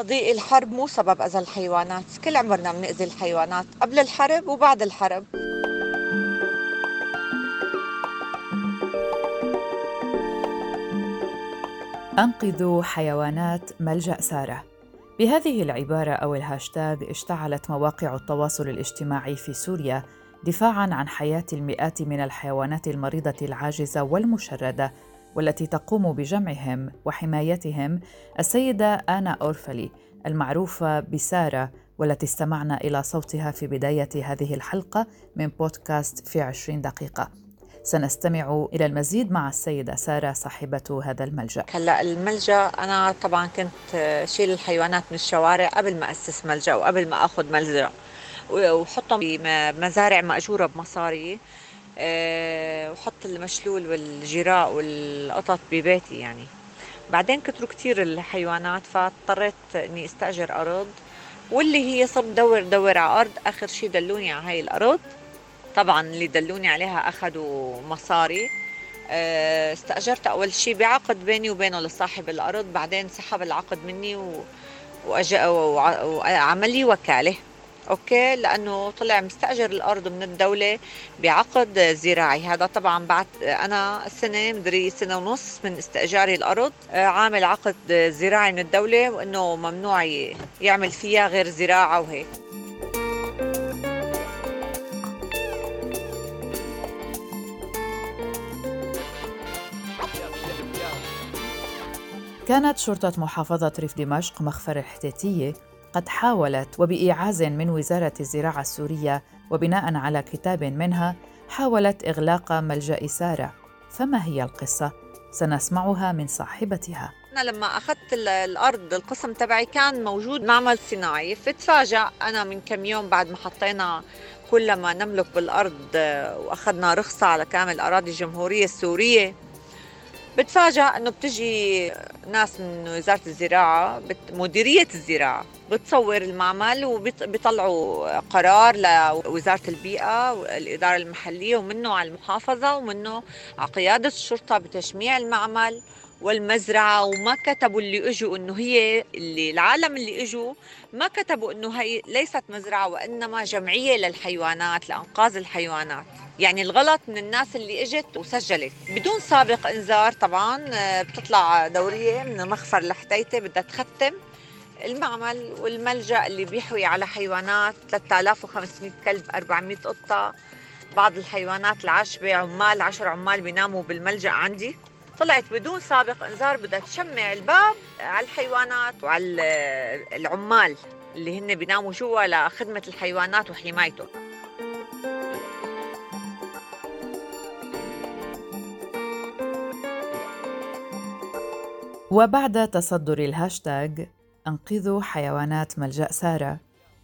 صديقي الحرب مو سبب أذى الحيوانات. كل عمرنا بنأذي الحيوانات قبل الحرب وبعد الحرب. أنقذوا حيوانات ملجأ سارة. بهذه العبارة أو الهاشتاغ اشتعلت مواقع التواصل الاجتماعي في سوريا دفاعا عن حياة المئات من الحيوانات المريضة العاجزة والمشردة والتي تقوم بجمعهم وحمايتهم السيدة آنا أورفلي المعروفة بسارة والتي استمعنا إلى صوتها في بداية هذه الحلقة من بودكاست في عشرين دقيقة. سنستمع إلى المزيد مع السيدة سارة صاحبة هذا الملجأ. هلا الملجأ أنا طبعا كنت شيل الحيوانات من الشوارع قبل ما أسس ملجأ وقبل ما أخذ ملجأ وحطهم بمزارع مأجورة بمصاري. وحط المشلول والجراء والقطط ببيتي يعني. بعدين كتروا كتير الحيوانات فاضطريت إني استأجر أرض واللي هي صرت دور دور على أرض. آخر شي دلوني على هاي الأرض. طبعا اللي دلوني عليها أخذوا مصاري. آه، استأجرت أول شي بعقد بيني وبينه لصاحب الأرض. بعدين سحب العقد مني و... وعمل لي وكالة. أوكي لأنه طلع مستأجر الأرض من الدولة بعقد زراعي. هذا طبعا بعد أنا سنه مدري سنة ونص من استئجاري الأرض آه، عامل عقد زراعي من الدولة وإنه ممنوع يعمل فيها غير زراعة وهيك. كانت شرطة محافظة ريف دمشق مخفر الحتيتية قد حاولت وبإيعاز من وزارة الزراعة السورية وبناء على كتاب منها حاولت إغلاق ملجأ سارة. فما هي القصة؟ سنسمعها من صاحبتها. أنا لما أخذت الأرض القسم تبعي كان موجود معمل صناعي. فتفاجأ أنا من كم يوم بعد ما حطينا كل ما نملك بالأرض وأخذنا رخصة على كامل أراضي الجمهورية السورية. بتفاجأ إنه بتجي ناس من وزارة الزراعة مديرية الزراعة بتصور المعمل وبيطلعوا قرار لوزارة البيئة والإدارة المحلية ومنه على المحافظة ومنه على قيادة الشرطة بتشميع المعمل. والمزرعة وما كتبوا اللي إجوا إنه هي اللي العالم اللي إجوا ما كتبوا إنه هي ليست مزرعة وإنما جمعية للحيوانات لأنقاذ الحيوانات. يعني الغلط من الناس اللي إجت وسجلت. بدون سابق إنذار طبعا آه، بتطلع دورية من المخفر لحتيته بدها تختم المعمل والملجأ اللي بيحوي على حيوانات 3500 كلب 400 قطة. بعض الحيوانات العشبه عمال 10 عمال بيناموا بالملجأ عندي. طلعت بدون سابق إنذار بدها تشمع الباب على الحيوانات وعلى العمال اللي هن بيناموا جوا لخدمة الحيوانات وحمايته وبعد تصدر الهاشتاغ أنقذوا حيوانات ملجأ سارة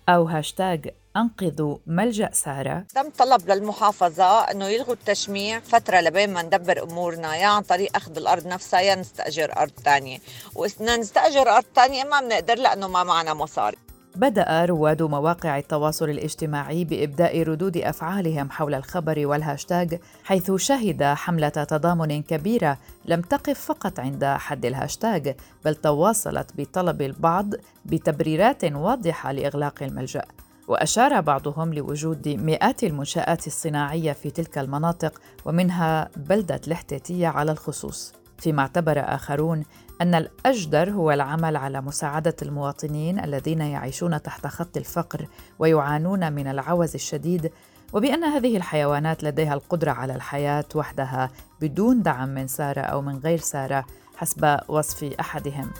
أو هاشتاغ أنقذوا ملجأ سارة. تم طلب للمحافظة أنه يلغوا التشميع فترة لبين ما ندبر أمورنا يا عن طريق أخذ الأرض نفسها يا نستأجر أرض تانية. وإذا نستأجر أرض تانية ما بنقدر لأنه ما معنا مصاري. بدأ رواد مواقع التواصل الاجتماعي بإبداء ردود أفعالهم حول الخبر والهاشتاغ حيث شهد حملة تضامن كبيرة لم تقف فقط عند حد الهاشتاغ بل تواصلت بطلب البعض بتبريرات واضحة لإغلاق الملجأ. وأشار بعضهم لوجود مئات المنشآت الصناعية في تلك المناطق ومنها بلدة الحتيتية على الخصوص فيما اعتبر آخرون أن الأجدر هو العمل على مساعدة المواطنين الذين يعيشون تحت خط الفقر ويعانون من العوز الشديد وبأن هذه الحيوانات لديها القدرة على الحياة وحدها بدون دعم من سارة أو من غير سارة حسب وصف أحدهم.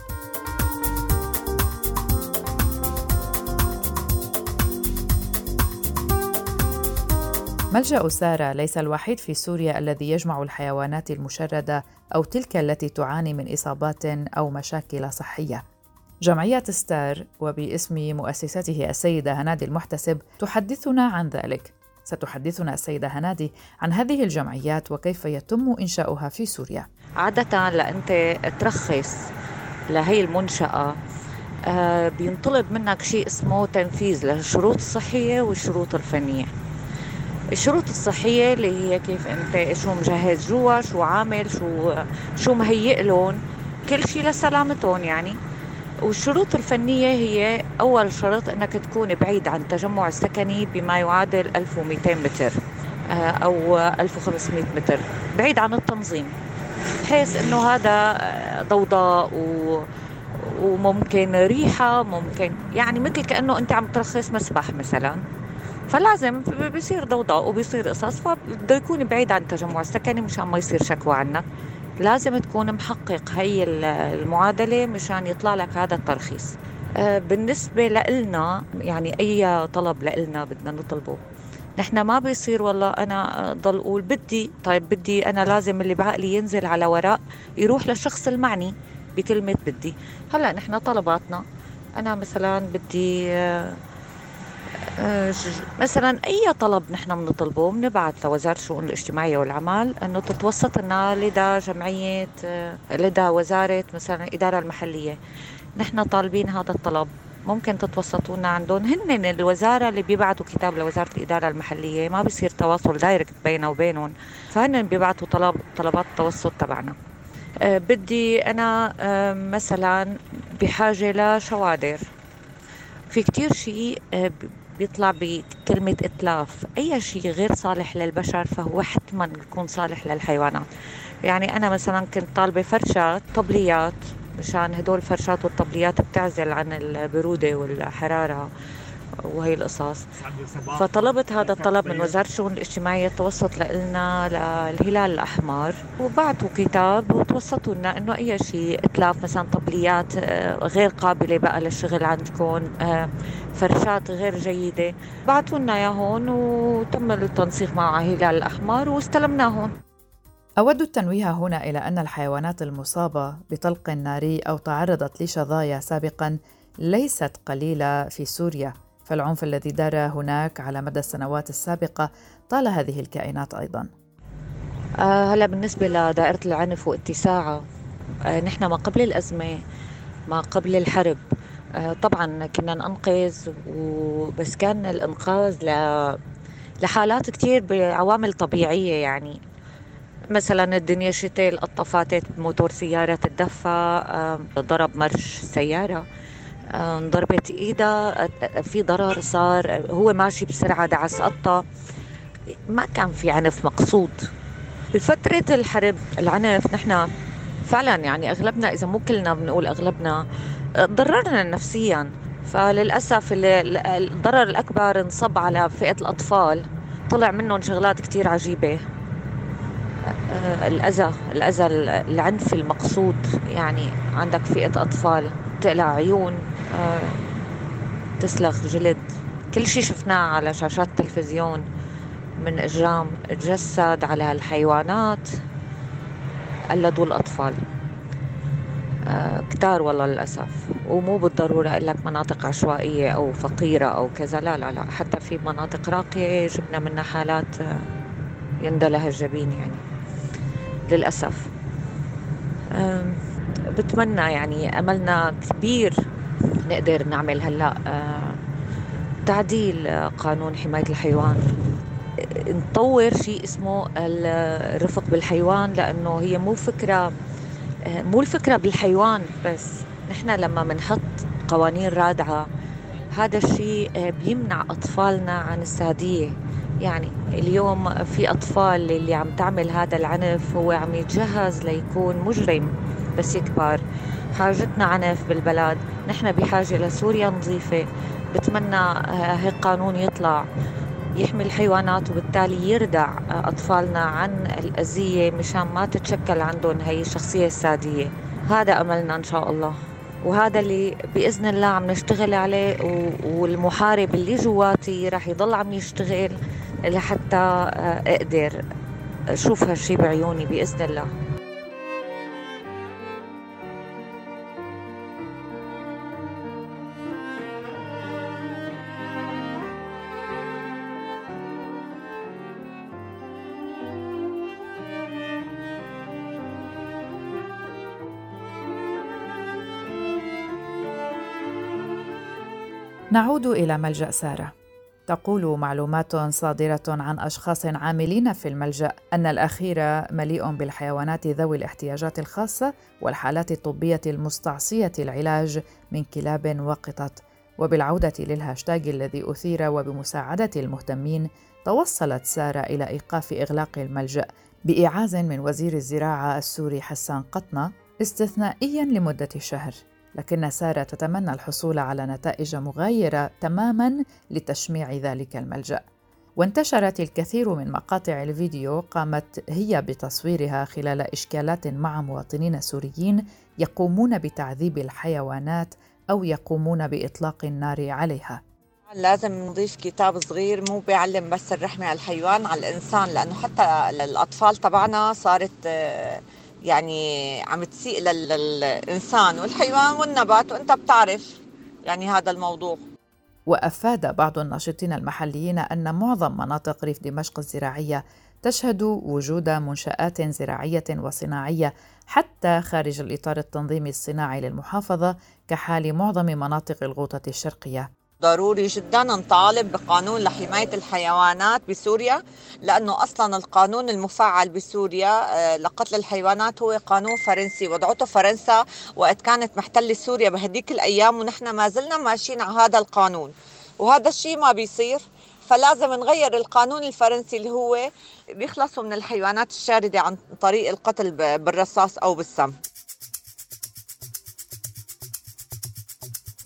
ملجأ سارة ليس الوحيد في سوريا الذي يجمع الحيوانات المشردة أو تلك التي تعاني من إصابات أو مشاكل صحية. جمعية ستار وباسم مؤسسته السيدة هنادي المحتسب تحدثنا عن ذلك. ستحدثنا السيدة هنادي عن هذه الجمعيات وكيف يتم إنشاؤها في سوريا. عادة لأنت ترخص لهي المنشأة آه، بينطلب منك شيء اسمه تنفيذ للشروط الصحية والشروط الفنية الشروط الصحية اللي هي كيف أنت شو مجهز جوا شو عامل شو شو مهيئ لهم. كل شيء لسلامتهم يعني. والشروط الفنية هي أول شرط أنك تكون بعيد عن التجمع السكني بما يعادل 1200 متر آه، أو 1500 متر بعيد عن التنظيم. بحيث أنه هذا ضوضاء و وممكن ريحة ممكن يعني مثل كأنه أنت عم ترخص مسبح مثلا. فلازم بصير ضوضاء وبيصير قصص فبده يكون بعيد عن التجمع السكني مشان ما يصير شكوى عنك لازم تكون محقق هي المعادلة مشان يطلع لك هذا الترخيص آه، بالنسبة لنا يعني أي طلب لنا بدنا نطلبه. نحن ما بيصير والله أنا ضل أقول بدي طيب بدي أنا لازم اللي بعقلي ينزل على ورق يروح للشخص المعني بكلمة بدي. هلأ نحن طلباتنا أنا مثلا بدي آه، مثلا أي طلب نحن بنطلبه بنبعث لوزارة الشؤون الاجتماعية والعمل إنه تتوسط لنا لدى جمعية آه، لدى وزارة مثلا الإدارة المحلية. نحن طالبين هذا الطلب. ممكن تتوسطوا لنا عندهم. هن الوزارة اللي بيبعثوا كتاب لوزارة الإدارة المحلية. ما بيصير تواصل دايركت بيننا وبينهم. فهن بيبعثوا طلب طلبات التوسط تبعنا. أه بدي أنا مثلا بحاجة لشوادر. في كتير شيء أه بيطلع بكلمة إتلاف. أي شيء غير صالح للبشر فهو حتما يكون صالح للحيوانات. يعني أنا مثلا كنت طالبة فرشات طبليات مشان هدول الفرشات والطبليات بتعزل عن البرودة والحرارة. وهي القصص فطلبت هذا الطلب من وزارة الشؤون الاجتماعية توسط لنا للهلال الأحمر. وبعثوا كتاب وتوسطوا لنا إنه أي شيء إتلاف مثلا طبليات آه، غير قابلة بقى للشغل عندكم آه، فرشات غير جيدة. بعثوا لنا إياهم وتم التنسيق مع الهلال الأحمر واستلمناهم. أود التنويه هنا إلى أن الحيوانات المصابة بطلق ناري أو تعرضت لشظايا سابقا ليست قليلة في سوريا. فالعنف الذي دار هناك على مدى السنوات السابقة طال هذه الكائنات أيضا. آه هلا بالنسبة لدائرة العنف واتساعها آه نحن ما قبل الأزمة ما قبل الحرب. آه طبعا كنا ننقذ وبس كان الإنقاذ. لحالات كتير بعوامل طبيعية يعني. مثلا الدنيا شتاء القطة فاتت بموتور سيارة تدفى ضرب مرش سيارة. انضربت ايدها في ضرر صار هو ماشي بسرعة دعس قطة. ما كان في عنف مقصود. بفترة الحرب العنف نحن فعلا يعني أغلبنا إذا مو كلنا بنقول أغلبنا ضررنا نفسيا. فللأسف الضرر الأكبر انصب على فئة الأطفال. طلع منهم شغلات كتير عجيبة. الأذى الأذى العنف المقصود يعني عندك فئة أطفال تقلع عيون. آه، تسلخ جلد. كل شيء شفناه على شاشات التلفزيون من إجرام تجسد على الحيوانات قلدوا الأطفال. آه كتار والله للأسف. ومو بالضرورة أقول لك مناطق عشوائية أو فقيرة أو كذا لا لا لا. حتى في مناطق راقية جبنا منها حالات آه يندلها الجبين يعني. للأسف. آه بتمنى يعني أملنا كبير نقدر نعمل هلا آه، تعديل قانون حماية الحيوان. نطور شيء اسمه الرفق بالحيوان لأنه هي مو فكرة آه، مو الفكرة بالحيوان بس. نحن لما بنحط قوانين رادعة هذا الشيء آه، بيمنع أطفالنا عن السادية. يعني اليوم في أطفال اللي عم تعمل هذا العنف هو عم يتجهز ليكون مجرم بس يكبر. حاجتنا عنف بالبلد. نحن بحاجة لسوريا نظيفة. بتمنى هيك قانون يطلع يحمي الحيوانات وبالتالي يردع أطفالنا عن الأذية مشان ما تتشكل عندهم هي الشخصية السادية. هذا أملنا إن شاء الله. وهذا اللي بإذن الله عم نشتغل عليه والمحارب اللي جواتي رح يضل عم يشتغل لحتى آه، أقدر أشوف هالشي بعيوني بإذن الله. نعود إلى ملجأ سارة. تقول معلومات صادرة عن أشخاص عاملين في الملجأ أن الأخير مليء بالحيوانات ذوي الاحتياجات الخاصة والحالات الطبية المستعصية العلاج من كلاب وقطط. وبالعودة للهاشتاج الذي أثير وبمساعدة المهتمين توصلت سارة إلى إيقاف إغلاق الملجأ بإعاز من وزير الزراعة السوري حسان قطنة استثنائيا لمدة شهر. لكن سارة تتمنى الحصول على نتائج مغايرة تماما لتشميع ذلك الملجأ. وانتشرت الكثير من مقاطع الفيديو قامت هي بتصويرها خلال إشكالات مع مواطنين سوريين يقومون بتعذيب الحيوانات أو يقومون بإطلاق النار عليها. لازم نضيف كتاب صغير مو بيعلم بس الرحمة على الحيوان على الإنسان لأنه حتى الأطفال تبعنا صارت آه، يعني عم تسيء للإنسان والحيوان والنبات وأنت بتعرف يعني هذا الموضوع. وأفاد بعض الناشطين المحليين أن معظم مناطق ريف دمشق الزراعية تشهد وجود منشآت زراعية وصناعية حتى خارج الإطار التنظيمي الصناعي للمحافظة كحال معظم مناطق الغوطة الشرقية. ضروري جدا نطالب بقانون لحماية الحيوانات بسوريا لأنه أصلا القانون المفعل بسوريا آه، لقتل الحيوانات هو قانون فرنسي وضعته فرنسا وقت كانت محتلة سوريا بهديك الأيام ونحن ما زلنا ماشيين على هذا القانون. وهذا الشيء ما بيصير فلازم نغير القانون الفرنسي اللي هو بيخلصوا من الحيوانات الشاردة عن طريق القتل بالرصاص أو بالسم.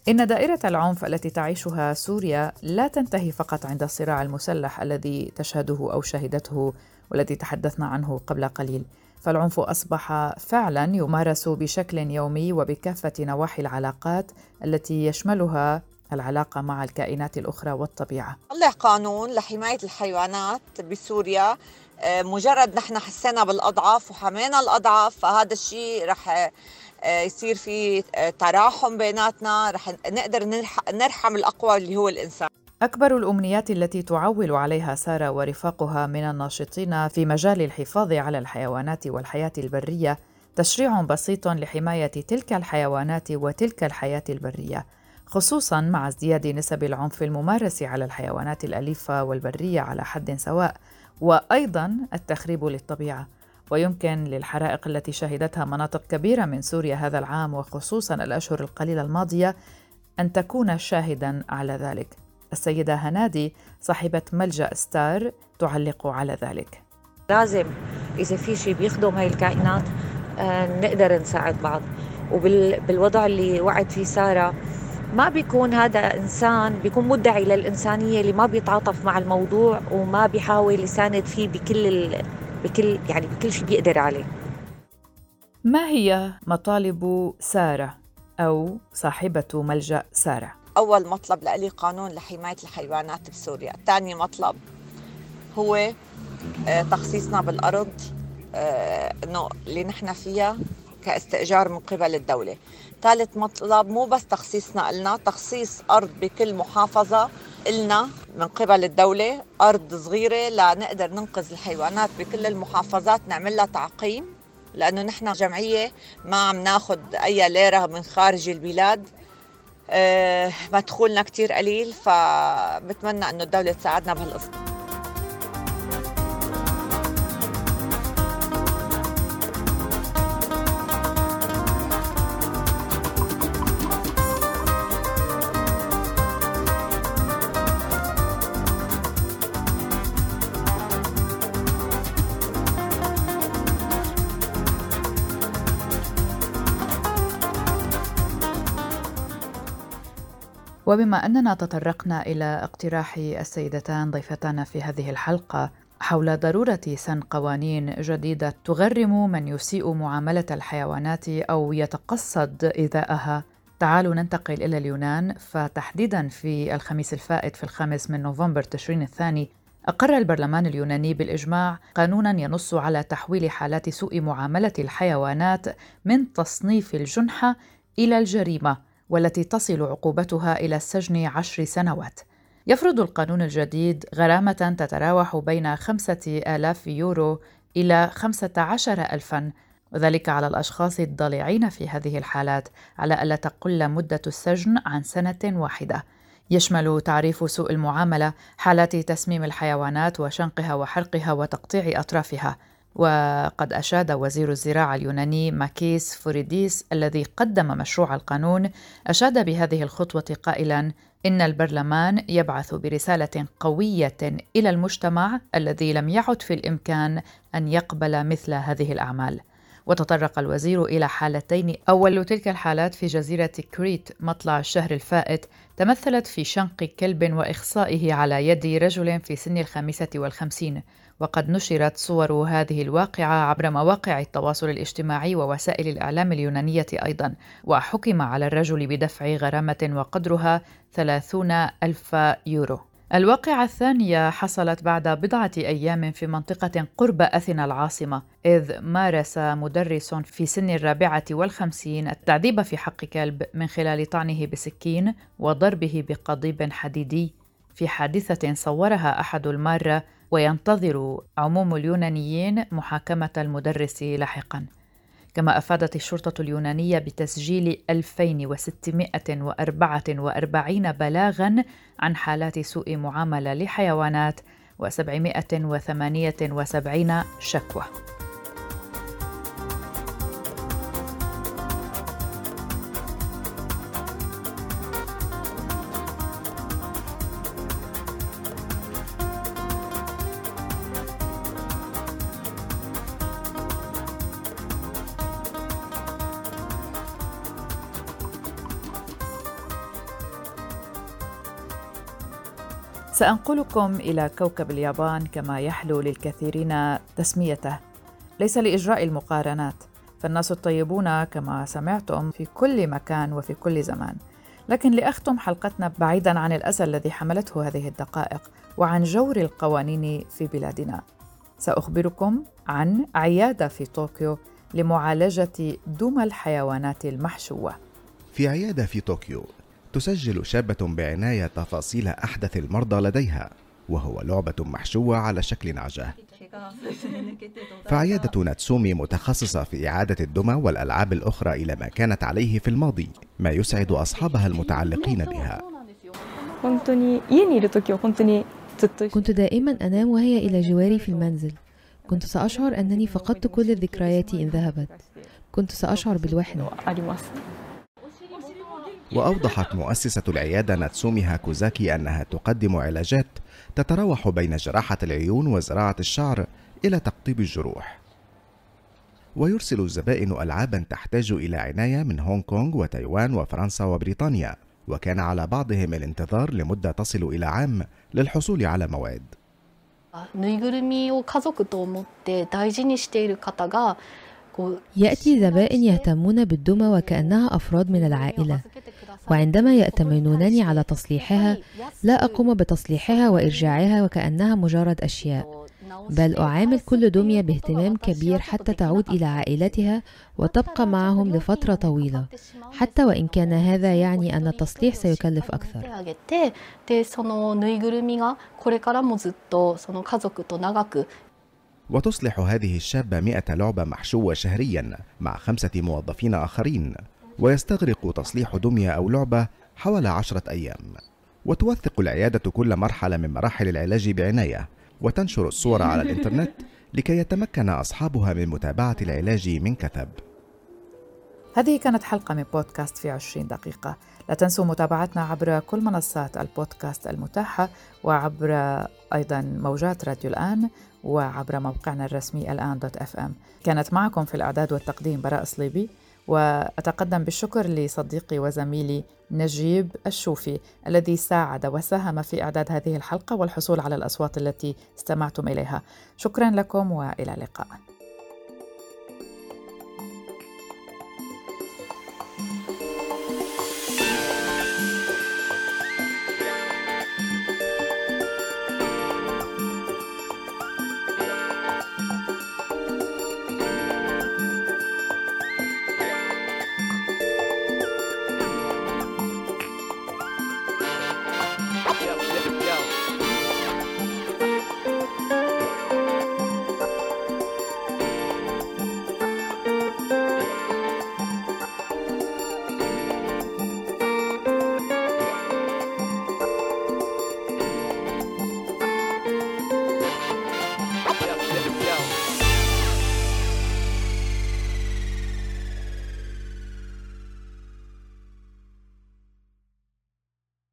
إن دائرة العنف التي تعيشها سوريا لا تنتهي فقط عند الصراع المسلح الذي تشهده أو شهدته والذي تحدثنا عنه قبل قليل، فالعنف أصبح فعلا يمارس بشكل يومي وبكافة نواحي العلاقات التي يشملها العلاقة مع الكائنات الأخرى والطبيعة. طلع قانون لحماية الحيوانات بسوريا آه، مجرد نحن حسينا بالأضعاف وحمينا الأضعاف فهذا الشيء رح يصير في آه، تراحم بيناتنا. رح نقدر نرحم الأقوى اللي هو الإنسان. أكبر الأمنيات التي تعول عليها سارة ورفاقها من الناشطين في مجال الحفاظ على الحيوانات والحياة البرية تشريع بسيط لحماية تلك الحيوانات وتلك الحياة البرية خصوصا مع ازدياد نسب العنف الممارس على الحيوانات الأليفة والبرية على حد سواء وأيضا التخريب للطبيعة. ويمكن للحرائق التي شهدتها مناطق كبيرة من سوريا هذا العام وخصوصا الأشهر القليلة الماضية أن تكون شاهدا على ذلك. السيدة هنادي صاحبة ملجأ ستار تعلق على ذلك. لازم إذا في شيء بيخدم هاي الكائنات آه، نقدر نساعد بعض وبالوضع اللي وعد فيه سارة ما بيكون هذا إنسان بيكون مدعي للإنسانية اللي ما بيتعاطف مع الموضوع وما بيحاول يساند فيه بكل بكل يعني بكل شيء بيقدر عليه. ما هي مطالب سارة أو صاحبة ملجأ سارة؟ أول مطلب لإلي قانون لحماية الحيوانات بسوريا. ثاني مطلب هو آه، تخصيصنا بالأرض آه، إنه اللي نحن فيها كاستئجار من قبل الدولة. ثالث مطلب مو بس تخصيصنا إلنا تخصيص أرض بكل محافظة إلنا من قبل الدولة أرض صغيرة لنقدر ننقذ الحيوانات بكل المحافظات نعمل لها تعقيم لأنه نحن جمعية ما عم ناخذ أي ليرة من خارج البلاد. أه مدخولنا كتير قليل فبتمنى أنه الدولة تساعدنا بهالقصة. وبما أننا تطرقنا إلى اقتراح السيدتان ضيفتنا في هذه الحلقة حول ضرورة سن قوانين جديدة تغرم من يسيء معاملة الحيوانات أو يتقصد إيذاءها. تعالوا ننتقل إلى اليونان فتحديدا في الخميس الفائت في الخامس من نوفمبر تشرين الثاني أقر البرلمان اليوناني بالإجماع قانونا ينص على تحويل حالات سوء معاملة الحيوانات من تصنيف الجنحة إلى الجريمة. والتي تصل عقوبتها إلى السجن عشر سنوات. يفرض القانون الجديد غرامة تتراوح بين خمسة آلاف يورو إلى خمسة عشر ألفا وذلك على الأشخاص الضالعين في هذه الحالات على ألا تقل مدة السجن عن سنة واحدة. يشمل تعريف سوء المعاملة حالات تسميم الحيوانات وشنقها وحرقها وتقطيع أطرافها. وقد أشاد وزير الزراعة اليوناني ماكيس فوريديس الذي قدم مشروع القانون أشاد بهذه الخطوة قائلا إن البرلمان يبعث برسالة قوية إلى المجتمع الذي لم يعد في الإمكان أن يقبل مثل هذه الأعمال. وتطرق الوزير إلى حالتين أول تلك الحالات في جزيرة كريت مطلع الشهر الفائت تمثلت في شنق كلب وإخصائه على يد رجل في سن الخامسة والخمسين وقد نشرت صور هذه الواقعة عبر مواقع التواصل الاجتماعي ووسائل الإعلام اليونانية أيضا وحكم على الرجل بدفع غرامة وقدرها ثلاثون ألف يورو. الواقعة الثانية حصلت بعد بضعة أيام في منطقة قرب أثينا العاصمة إذ مارس مدرس في سن الرابعة والخمسين التعذيب في حق كلب من خلال طعنه بسكين وضربه بقضيب حديدي. في حادثة صورها أحد المارة وينتظر عموم اليونانيين محاكمة المدرس لاحقاً. كما أفادت الشرطة اليونانية بتسجيل 2644 بلاغا عن حالات سوء معاملة لحيوانات و778 شكوى. سأنقلكم إلى كوكب اليابان كما يحلو للكثيرين تسميته. ليس لإجراء المقارنات فالناس الطيبون كما سمعتم في كل مكان وفي كل زمان. لكن لأختم حلقتنا بعيدا عن الأسى الذي حملته هذه الدقائق وعن جور القوانين في بلادنا. سأخبركم عن عيادة في طوكيو لمعالجة دمى الحيوانات المحشوة. في عيادة في طوكيو تسجل شابة بعناية تفاصيل أحدث المرضى لديها وهو لعبة محشوة على شكل نعجة. فعيادة ناتسومي متخصصة في إعادة الدمى والألعاب الأخرى إلى ما كانت عليه في الماضي ما يسعد أصحابها المتعلقين بها. كنت دائما أنام وهي إلى جواري في المنزل. كنت سأشعر أنني فقدت كل ذكرياتي إن ذهبت. كنت سأشعر بالوحدة. وأوضحت مؤسسة العيادة ناتسومي هاكوزاكي أنها تقدم علاجات تتراوح بين جراحة العيون وزراعة الشعر إلى تقطيب الجروح ويرسل الزبائن ألعابا تحتاج إلى عناية من هونغ كونغ وتايوان وفرنسا وبريطانيا وكان على بعضهم الانتظار لمدة تصل إلى عام للحصول على مواد ぬいぐるみを家族と思って大事にしている方が يأتي زبائن يهتمون بالدمى وكأنها أفراد من العائلة وعندما يأتمنونني على تصليحها لا أقوم بتصليحها وإرجاعها وكأنها مجرد أشياء بل أعامل كل دمية باهتمام كبير حتى تعود إلى عائلتها وتبقى معهم لفترة طويلة حتى وإن كان هذا يعني أن التصليح سيكلف أكثر. وتصلح هذه الشابة مئة لعبة محشوة شهريا مع خمسة موظفين آخرين. ويستغرق تصليح دمية أو لعبة حوالي عشرة أيام. وتوثق العيادة كل مرحلة من مراحل العلاج بعناية. وتنشر الصور على الإنترنت لكي يتمكن أصحابها من متابعة العلاج من كثب. هذه كانت حلقة من بودكاست في عشرين دقيقة. لا تنسوا متابعتنا عبر كل منصات البودكاست المتاحة وعبر أيضا موجات راديو الآن وعبر موقعنا الرسمي الآن دوت إف إم. كانت معكم في الإعداد والتقديم براء صليبي. وأتقدم بالشكر لصديقي وزميلي نجيب الشوفي الذي ساعد وساهم في إعداد هذه الحلقة والحصول على الأصوات التي استمعتم إليها. شكرا لكم وإلى اللقاء.